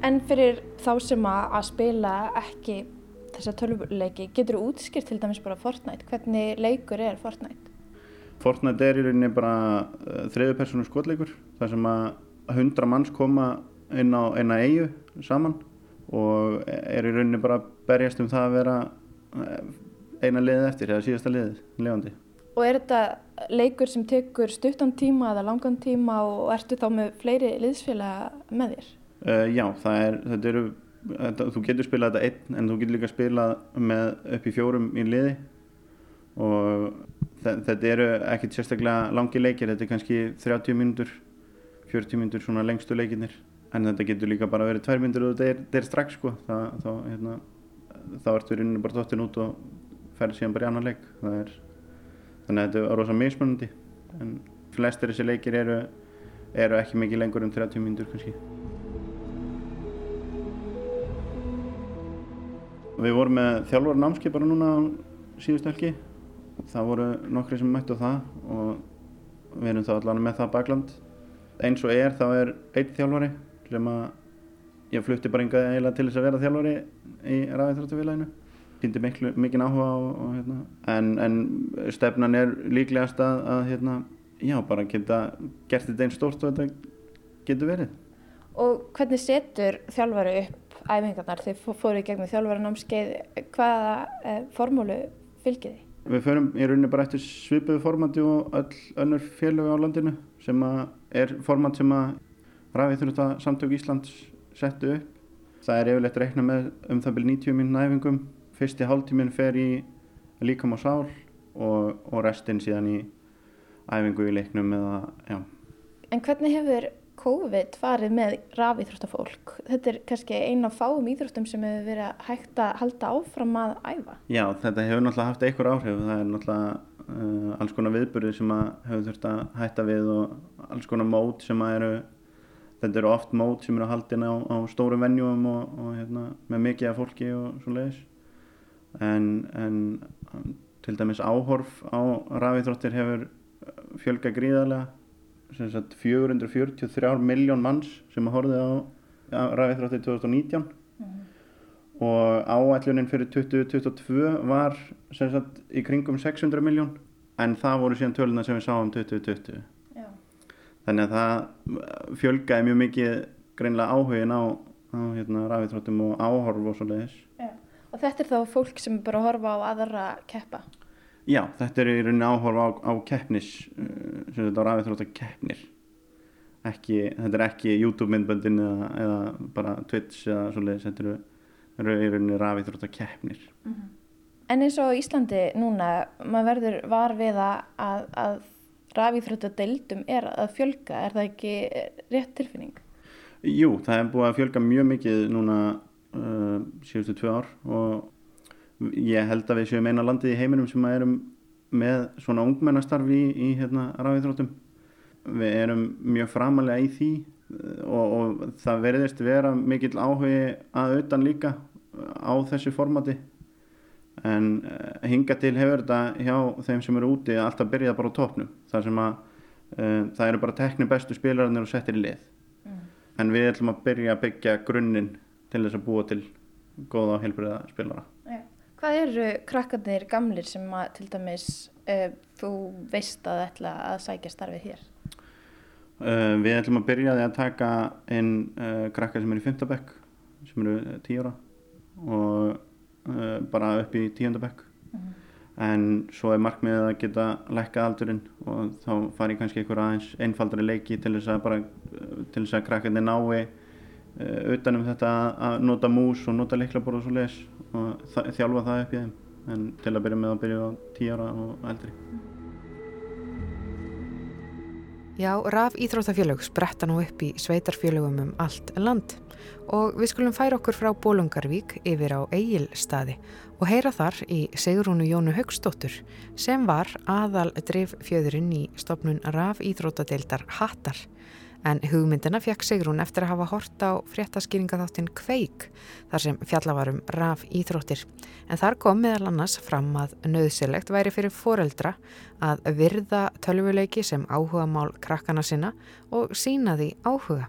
En fyrir þá sem að spila ekki þessa tölvuleiki, getur þú útskýrt til dæmis bara Fortnite? Hvernig leikur er Fortnite? Fortnite er í rauninni bara uh, þriðu personu skotleikur þar sem að hundra manns koma inn á eina eigu saman og er í rauninni bara berjast um það að vera uh, eina liðið eftir, eða síðasta liðið, lefandi. Og er þetta leikur sem tekur stuttan tíma eða langan tíma og ertu þá með fleiri liðsfélaga með þér? Uh, já, er, þetta eru, þetta, þú getur spilað þetta einn en þú getur líka spilað með upp í fjórum í liði. Og þetta eru ekkert sérstaklega langi leikir, þetta er kannski 30 mínútur, 40 mínútur svona lengstu leikinnir en þetta getur líka bara verið 2 mínútur og þetta er, er strax sko, það, þá, hérna, þá ertu í rauninu bara dottin út og ferði síðan bara í annan leik, er, þannig að þetta er rosa mismunandi. En flestir þessi leikir eru, eru ekki mikið lengur um 30 mínútur kannski. Við vorum með þjálfur námski bara núna síðustu helgi. Það voru nokkri sem mættu á það og við erum þá allavega með það bakland. Eins og er þá er einn þjálfari sem að ég flutti bara yngaði eiginlega til þess að vera þjálfari í ræðiþróttafélaginu. Týndi mikið áhuga og, og hérna. En, en stefnan er líklegast að, að hérna, já, bara geta gert þetta einn stórt og þetta getur verið. Og hvernig setur þjálfari upp æfingarnar, þið fóru í gegnum þjálfvaranámskeið, hvaða eh, formúlu fylgir þið? Við förum í rauninni bara eftir svipuðu formati og öll önnur félög á landinu sem er format sem að Ræðiþjónusta samtök Íslands settu upp. Það er yfirleitt reikna með um það byrjum 90 minn æfingum. Fyrsti hálftíminn fer í líkam og sál og, og restinn síðan í æfingu í leiknum eða, já. En hvernig hefur COVID farið með rafíþróttafólk. Þetta er kannski eina fáum íþróttum sem hefur verið hægt að halda áfram að æfa. Já, þetta hefur náttúrulega haft einhver áhrif. Það er náttúrulega uh, alls konar viðburði sem hefur þurft að hætta við og alls konar mót sem eru þetta eru oft mót sem eru haldin á, á stóru venjum og, og hérna, með mikið af fólki og svo leiðis en, en til dæmis áhorf á rafíþróttir hefur fjölga gríðarlega sagt 443 miljón manns sem að horfið á rafíþróttir 2019 og áætlunin fyrir 2022 var sagt í kringum 600 miljón en það voru síðan töluna sem við sáum 2020 Já. þannig að það fjölgaði mjög mikið greinlega áhugin á, á hérna, rafitrótum og áhorf og svo leiðis Og þetta er þá fólk sem bara horfa á aðra keppa? Já, þetta er í rauninni áhorf á, á keppnis uh, sem þetta á rafitróta keppnir ekki, þetta er ekki YouTube myndböndin eða, eða bara Twitch eða svo leiðis, þetta eru rauninni rafíþrótta keppnir. Mm -hmm. En eins og Íslandi núna, maður verður var við að, að rafíþrótta deildum er að fjölga, er það ekki rétt tilfinning? Jú, það er búið að fjölga mjög mikið núna uh, síðustu tvö ár og ég held að við séum eina landið í heiminum sem erum með svona ungmennastarfi í, í hérna, rafíþróttum. Við erum mjög framalega í því og, og það verðist vera mikill áhugi að auðan líka á þessu formati en uh, hinga til hefur þetta hjá þeim sem eru úti alltaf byrjað bara á topnum þar sem að uh, það eru bara tekni bestu spilararnir og settir í lið mm. en við ætlum að byrja að byggja grunninn til þess að búa til góða og heilbriða spilara. Hvað eru krakkarnir gamlir sem að til dæmis uh, þú veist að ætla að sækja starfið hér? Við ætlum að byrja að taka inn krakkar sem eru í 5. bekk sem eru 10 ára og uh, bara upp í tíundabekk mm -hmm. en svo er markmiðið að geta lækka aldurinn og þá fari kannski einhver aðeins einfaldari leiki til þess að að krakkarnir nái uh, utanum þetta að nota mús og nota leiklabor og svo les og þjálfa það upp í þeim. En til að byrja með að byrja á tíu ára og eldri. Já, raf íþróttafélög spretta nú upp í sveitarfélögum um allt land. Og við skulum færa okkur frá Bólungarvík yfir á Egilstaði og heyra þar í Sigrúnu Jónu Högstóttur sem var aðal drif fjöðurinn í stopnun raf íþróttadeildar Hattar. En hugmyndina fekk Sigrún eftir að hafa hort á fréttaskýringaþáttin Kveik þar sem fjallavarum raf íþróttir. En þar kom meðal annars fram að nöðsilegt væri fyrir foreldra að virða tölvuleiki sem áhuga mál krakkana sinna og sína því áhuga.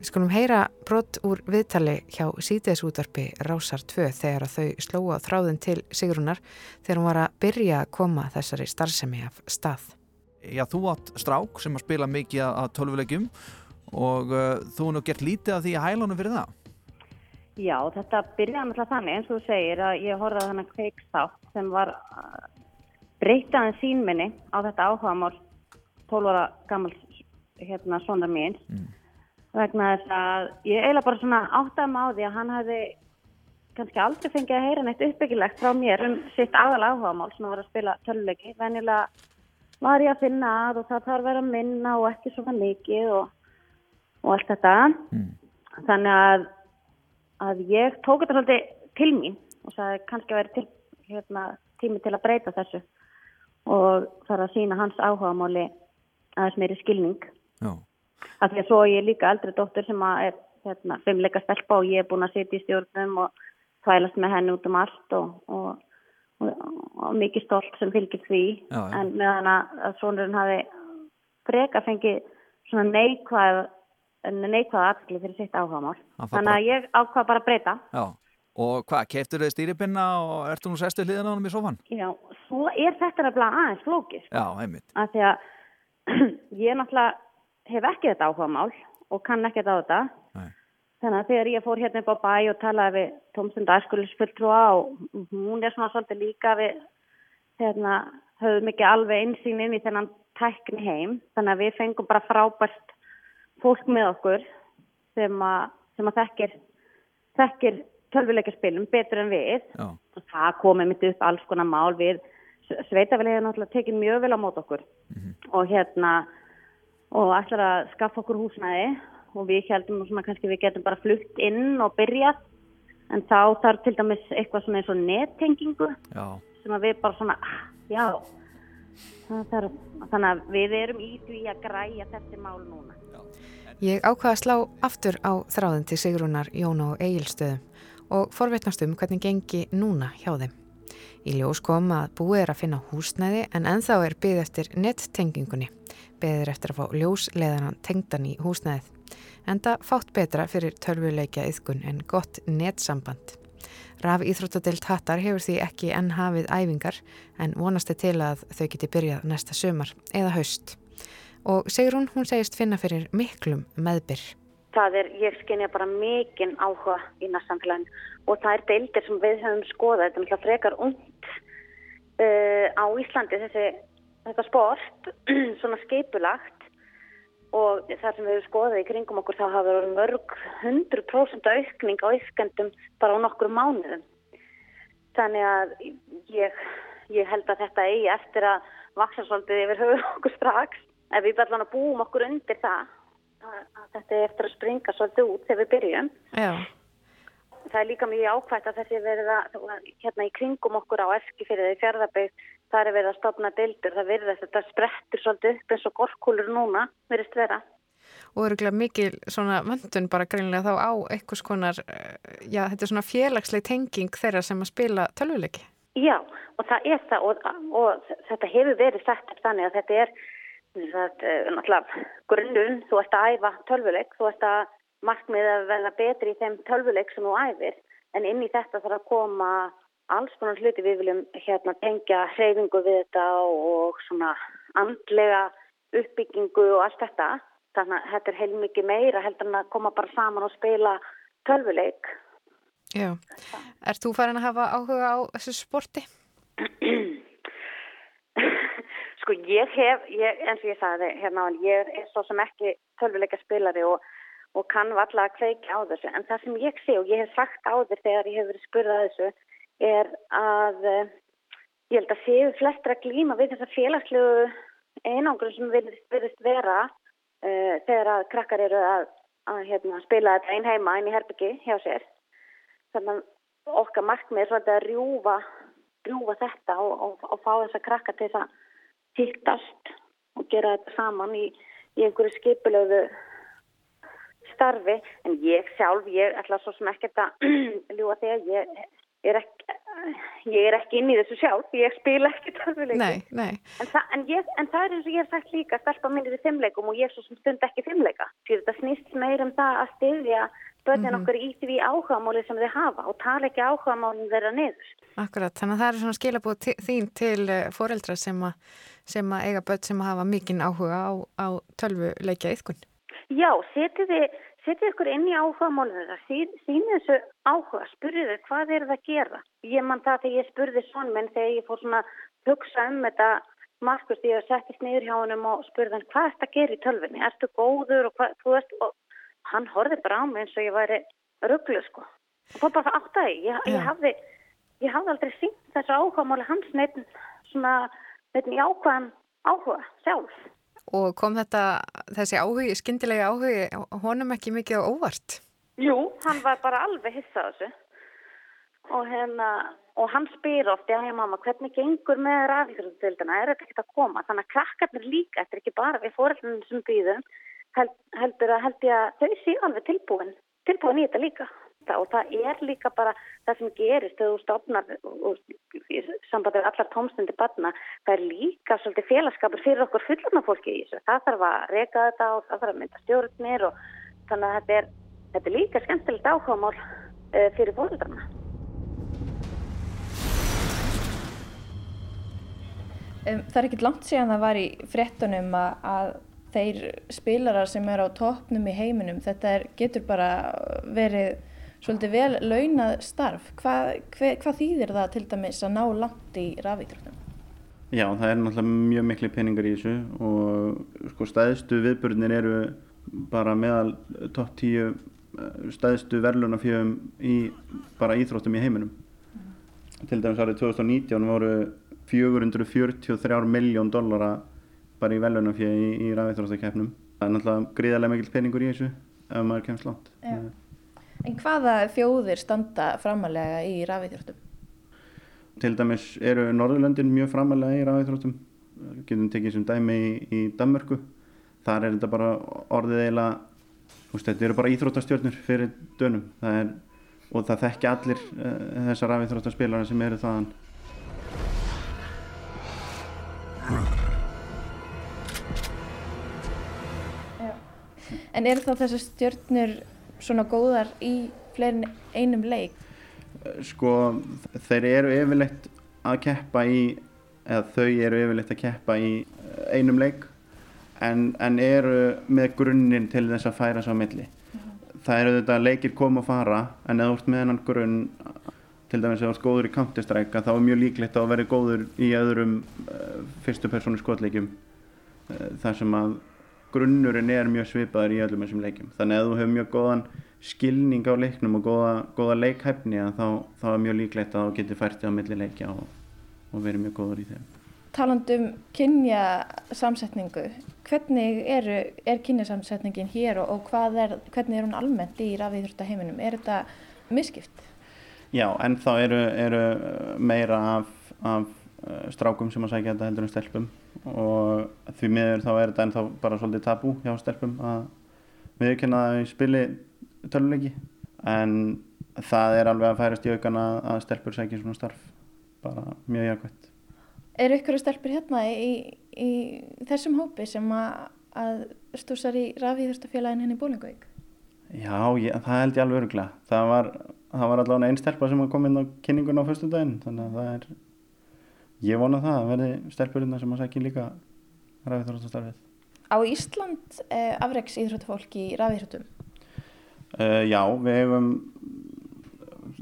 Við skulum heyra brott úr viðtali hjá sítiðsútarpi Rásar 2 þegar þau slóa þráðin til Sigrunar þegar hún var að byrja að koma þessari starfsemi af stað. Já, þú átt strák sem að spila mikið að tölvulegjum og uh, þú nú gert lítið af því að hælunum fyrir það. Já, þetta byrjaði með þannig eins og þú segir að ég horfaði þannig kveikstátt sem var uh, breytaðin sínminni á þetta áhuga mál 12 ára gammals hérna svona mín. Mm vegna þess að ég eiginlega bara svona áttaði mig á því að hann hefði kannski aldrei fengið að heyra neitt uppbyggilegt frá mér um sitt aðal áhugamál sem var að spila töluleiki venjulega var ég að finna að og það þarf að vera að minna og ekki svona mikið og, og allt þetta. Mm. þannig að, að ég tók þetta svolítið til mín og það kannski verið til, hérna, tími til að breyta þessu og þarf að sína hans áhugamáli aðeins meiri skilning. Já. Af því að svo ég er líka eldri dóttur sem er hérna, fimmleika stelpa og ég er búin að sitja í stjórnum og þvælast með henni út um allt og, og, og, mikið stolt sem fylgir því já, já. en meðan að svonurinn hafi freka fengið svona neikvæð neikvæð aðskli fyrir sitt áhagamál þannig að ég ákvað bara að breyta Já, og hvað, keftur þið stýripinna og ertu nú sestu hliðan á hann í sofan? Já, svo er þetta aðeins flókist Já, heimitt að Því að (clears throat) ég náttúrulega hef ekki þetta áhuga mál og kann ekki þetta á þetta. Þannig að þegar ég fór hérna upp á bæ og talaði við Tómsund Æskulisfulltrúa og hún er svona svolítið líka við hérna höfum ekki alveg einsýn inn í þennan tækni heim þannig að við fengum bara frábært fólk með okkur sem að, sem að þekkir þekkir tölvuleikaspilum betur en við Já. og það komið mitt upp alls konar mál við sveitafélagið náttúrulega tekið mjög vel á mót okkur mm -hmm. og hérna og ætlar að skaffa okkur húsnæði og við heldum svona kannski við getum bara flutt inn og byrjað en þá þarf til dæmis eitthvað svona eins og nettengingu já. sem að við bara svona, ah, já Þannig að við erum í því að græja þessi mál núna. Ég ákvaða að slá aftur á þráðin til Sigrúnar, Jón og Egilstöðum og forvetnast um hvernig gengi núna hjá þeim. Í ljós kom að búið er að finna húsnæði en enþá er byggð eftir nettengingunni. Byggð er eftir að fá ljósleðanan tengdan í húsnæðið. Enda fátt betra fyrir tölvuleikja yðkun en gott netsamband. Raf Íþróttadelt Hattar hefur því ekki enn hafið æfingar en vonast er til að þau geti byrjað næsta sömar eða haust. Og Sigrún hún segist finna fyrir miklum meðbyr. Það er, ég skynja bara mikinn áhuga í næstamfélaginu og það er deildir sem við höfum skoðað, þetta er mjög frekar ungt uh, á Íslandi þessi, þetta sport, (clears throat) svona skeipulagt og það sem við hefum skoðað í kringum okkur þá hafa verið mörg 100% aukning á yskendum bara á nokkur mánuðum. Þannig að ég, ég held að þetta eigi eftir að vaksa svolítið yfir höfu okkur strax. Ef við bara búum okkur undir það, að, að þetta er eftir að springa svolítið út þegar við byrjum. Já. Það er líka mjög ákvæmt að þessi verið að hérna í kringum okkur á Eskifyrði í fjörðarbygg það er verið að stopna deildur, það verið að þetta sprettur svolítið upp eins og gorkúlur núna, verist vera. Og eru glæð mikil svona vöndun bara greinlega þá á einhvers konar, eh, já þetta er svona félagsleg tenging þeirra sem að spila tölvuleiki. Já og það er það og, og þetta hefur verið sett þannig að þetta er eh, náttúrulega grunnun, þú ert að æfa tölvuleik, þú ert að markmið að verða betri í þeim tölvuleik sem þú æfir en inn í þetta þarf að koma alls konar hluti. Við viljum hérna tengja hreyfingu við þetta og svona andlega uppbyggingu og allt þetta. Þannig að þetta er heilmikið meira heldur en að koma bara saman og spila tölvuleik. Já, er þú farin að hafa áhuga á þessu sporti? (clears throat) sko ég hef ég, eins og ég sagði hérna ég er svo sem ekki tölvuleika spilari og og kann valla að kveika á þessu. En það sem ég sé og ég hef sagt á þér þegar ég hef verið spurðað þessu er að eh, ég held að séu flestra glíma við þessa félagslegu einangur sem verðist vera uh, þegar að krakkar eru að, að hérna, spila þetta einn heima einn í herbyggi hjá sér. Þannig að okkar markmið er svolítið að rjúfa, rjúfa þetta og, og, og fá þessa krakkar til þess að hittast og gera þetta saman í, í einhverju skipulöfu starfi. En ég sjálf, ég ætla svo sem ekkert að (clears throat) ljúa þegar ég er ekki, ég er ekki inn í þessu sjálf, ég spila ekki tölvuleikum. Nei, nei. En, þa en, ég, en það er eins og ég hef sagt líka, stelpa minnir í fimmleikum og ég svo sem stund ekki fimmleika. Því þetta snýst meir um það að styðja börnin mm -hmm. okkur í því áhugamáli sem þið hafa og tala ekki áhugamálinn þeirra niður. Akkurat, þannig að það er svona skilabóð þín til eh, foreldra sem, sem að eiga börn sem hafa mikinn áhuga á, á tölvuleikja ykkun. Já, setið þið setja ykkur inn í áhuga málunum það, síni þessu áhuga, spurði þau hvað er það að gera. Ég mann það þegar ég spurði svon menn þegar ég fór svona hugsa um þetta markust, ég settist niður hjá hann og spurði hann hvað er þetta að gera í tölvinni, erstu góður og hvað, þú veist, og hann horfið bara á mig eins og ég væri rugglu sko. Og það bara áttaði, ég, ég hafði, ég hafði aldrei sínt þessu áhuga máli hans neitt svona, neitt í áhugaðan áhuga sjálf. Og kom þetta, þessi áhugi, skindilega áhugi, honum ekki mikið á óvart? Jú, hann var bara alveg hissað þessu. Og, hérna, og hann spyr oft, já, hei mamma, hvernig gengur með rafíþróttildina? Er þetta ekkert að koma? Þannig að krakkarnir líka, þetta er ekki bara við fóröldunum sem býðum, held, heldur að held ég að þau séu alveg tilbúin, tilbúin í þetta líka og það er líka bara það sem gerist þegar þú stofnar sambandið allar tómstundi barna það er líka svolítið félagskapur fyrir okkur fullarna fólki í þessu. Það þarf að reyka þetta og það þarf að mynda stjórnir og þannig að þetta er, þetta er líka skemmtilegt áhugamál uh, fyrir fólkarna um, Það er ekkit langt síðan það var í frettunum að, að þeir spilarar sem eru á toppnum í heiminum þetta er, getur bara verið svolítið vel launað starf. Hvað, hver, hvað þýðir það til dæmis að ná langt í rafíþróttum? Já, það er náttúrulega mjög miklu peningar í þessu og sko stæðstu viðbörnir eru bara meðal topp tíu eh, stæðstu verðlunafjöfum í bara íþróttum í heiminum. Mm. Til dæmis árið 2019 voru 443 miljón dollara bara í verðlunafjöf í, í rafíþróttakefnum. Það er náttúrulega gríðarlega mikil peningur í þessu ef maður kemst langt. Já. En hvaða þjóðir standa framalega í rafíþróttum? Til dæmis eru Norðurlöndin mjög framalega í rafíþróttum. getum tekið sem dæmi í, í Danmörku þar er þetta bara orðið veist, þetta eru bara íþróttastjörnur fyrir dönum það er, og það þekki allir uh, þessar rafíþróttaspilara sem eru þaðan En eru þá þessar stjörnur svona góðar í fleirin einum leik? sko þeir eru yfirleitt að keppa í eða þau eru yfirleitt að keppa í einum leik en, en eru með grunninn til þess að færa svo á milli það eru þetta leikir koma og fara en ef þú ert með hennan grunn til dæmis ef þú ert góður í Counter-Strike þá er mjög líklegt að vera góður í öðrum uh, fyrstu persónu skotleikjum uh, þar sem að grunnurinn er mjög svipaður í öllum þessum leikjum þannig að þú hefur mjög góðan skilning á leiknum og góða, góða leikhæfni þá, þá er mjög líklegt að þú getur fært á milli leikja og, og verið mjög góður í þeim. Talandum kynja samsetningu, hvernig eru, er kynjasamsetningin hér og, og er, hvernig er hún almennt í rafíþróttaheiminum? Er þetta miskipt? Já, en þá eru, eru meira af, af eh, strákum sem að sækja þetta heldur um stelpum og því miður þá er þetta ennþá bara svolítið tabú hjá stelpum að viðkynna það í spili töluleiki en það er alveg að færast í aukana að stelpur sækja svona starf bara mjög jákvæmt Er ykkur stelpur hérna í, í þessum hópi sem að, að stúsar í rafíðurstafélagin henni í Bólingavík? Já, ég, það held ég alveg öruglega það var, var allavega einn stelpa sem kom inn á kynningun á fyrstu daginn þannig að það er ég vona það að verði stelpurinn sem að sækja líka rafíðurstafstarfið Á Ísland eh, afreiks íþróttufólk í rafíðurtum? Uh, já, við hefum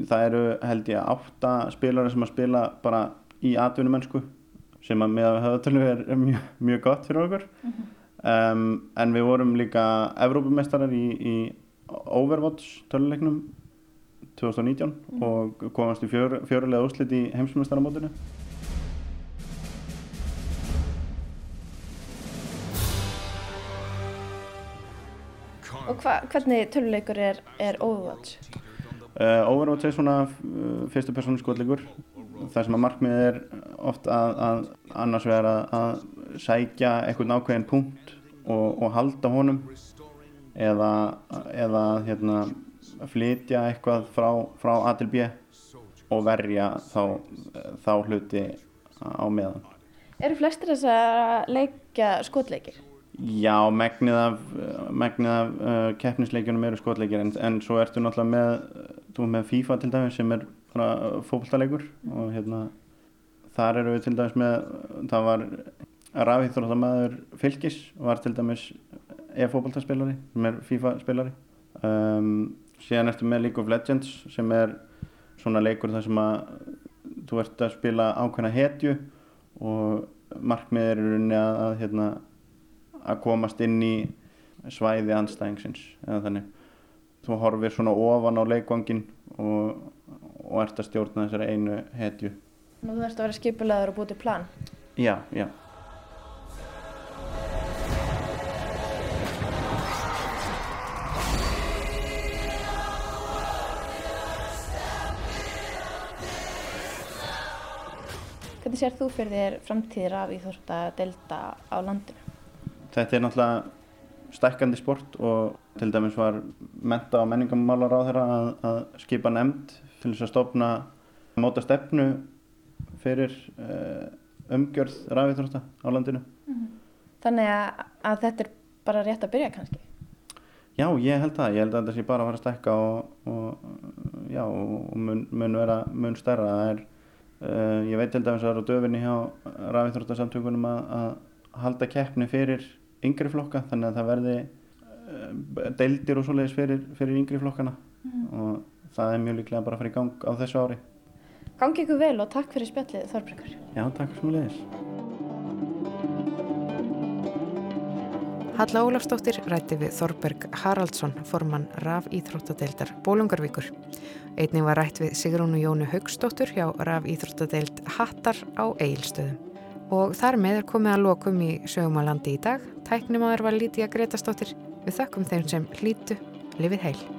það eru held ég átta spilari sem að spila bara í atvinnumennsku sem að með höfðatölu er, er mjög, mjög gott fyrir okkur uh -huh. um, en við vorum líka Evrópumestarar í, í Overwatch töluleiknum 2019 uh -huh. og komast í fjör, fjörulega úslit í heimsmestaramótinu Og hva, hvernig töluleikur er, er Overwatch? Uh, Overwatch er svona uh, fyrstu persónu skotleikur það sem að markmið er oft að, að annars vegar að, að sækja einhvern ákveðin punkt og, og halda honum eða, eða hérna, flytja eitthvað frá, frá A til B og verja þá, þá hluti á meðan. Eru flestir þess að leikja skotleikir? Já, megnið af, megnið af uh, keppnisleikjunum eru skotleikir en, en svo ertu náttúrulega með, þú með FIFA til dæmis sem er fókbaltalegur og hérna þar eru við til dæmis með, það var rafíþróttamæður fylgis var til dæmis e-fókbaltaspilari sem er FIFA spilari um, síðan ertu með League of Legends sem er svona leikur þar sem að þú ert að spila ákveðna hetju og markmið er að, að hérna að komast inn í svæði anstæðingsins eða þannig. Þú horfir svona ofan á leikvangin og, og ert að stjórna þessari einu hetju. Nú þú ert að vera skipulegaður og búið til plan? Já, já. Hvernig sér þú fyrir þér framtíðir af íþórta delta á landinu? Þetta er náttúrulega stækkandi sport og til dæmis var menta og menningamálar á þeirra að, að skipa nefnd til þess að stopna móta stefnu fyrir uh, umgjörð rafíþrótta á landinu. Mm -hmm. Þannig að, að þetta er bara rétt að byrja kannski? Já, ég held það. Ég held að þetta sé bara að fara að stækka og, og, já, og mun, mun vera mun stærra. Er, uh, ég veit til dæmis að það eru döfinni hjá rafíþróttasamtökunum að, að halda keppni fyrir yngri flokka þannig að það verði uh, deildir og svoleiðis fyrir, fyrir yngri flokkana mm. og það er mjög líklega bara að fara í gang á þessu ári. Gangi ykkur vel og takk fyrir spjallið Þorbergur. Já, takk fyrir svoleiðis. Halla Ólafsdóttir rætti við Þorberg Haraldsson, formann Raf Íþróttadeildar Bólungarvíkur. Einning var rætt við Sigrúnu Jónu Haugsdóttur hjá Raf Íþróttadeildar Hattar á Eilstöðum. Og þar með er komið að lokum í sögum á landi í dag. Tæknimaður var Lítiða Gretastóttir. Við þökkum þeim sem hlítu. Livið heil.